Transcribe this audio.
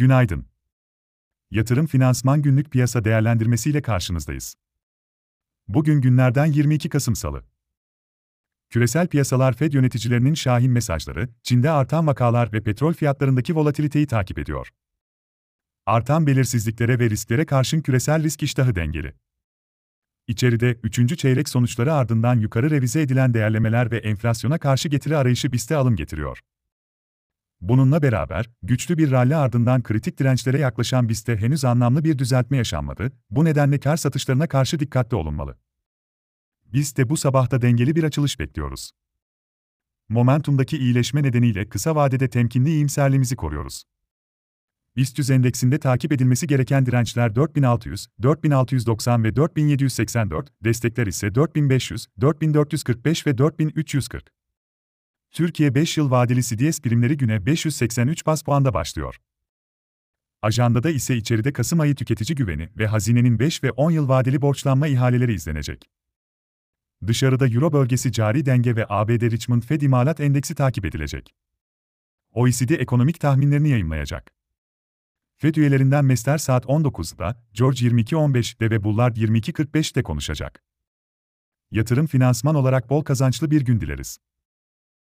Günaydın. Yatırım Finansman Günlük Piyasa Değerlendirmesi ile karşınızdayız. Bugün günlerden 22 Kasım Salı. Küresel piyasalar Fed yöneticilerinin şahin mesajları, Çin'de artan vakalar ve petrol fiyatlarındaki volatiliteyi takip ediyor. Artan belirsizliklere ve risklere karşın küresel risk iştahı dengeli. İçeride, üçüncü çeyrek sonuçları ardından yukarı revize edilen değerlemeler ve enflasyona karşı getiri arayışı BIST'e alım getiriyor. Bununla beraber, güçlü bir rally ardından kritik dirençlere yaklaşan BIST'te henüz anlamlı bir düzeltme yaşanmadı, bu nedenle kar satışlarına karşı dikkatli olunmalı. BIST'te bu sabahta dengeli bir açılış bekliyoruz. Momentumdaki iyileşme nedeniyle kısa vadede temkinli iyimserliğimizi koruyoruz. BIST endeksinde takip edilmesi gereken dirençler 4600, 4690 ve 4784, destekler ise 4500, 4445 ve 4340. Türkiye 5 yıl vadeli CDS primleri güne 583 bas puanda başlıyor. Ajandada ise içeride Kasım ayı tüketici güveni ve hazinenin 5 ve 10 yıl vadeli borçlanma ihaleleri izlenecek. Dışarıda Euro bölgesi cari denge ve ABD Richmond Fed imalat endeksi takip edilecek. OECD ekonomik tahminlerini yayınlayacak. FED üyelerinden Mester saat 19'da, George 22.15'de ve Bullard 22.45'te konuşacak. Yatırım finansman olarak bol kazançlı bir gün dileriz.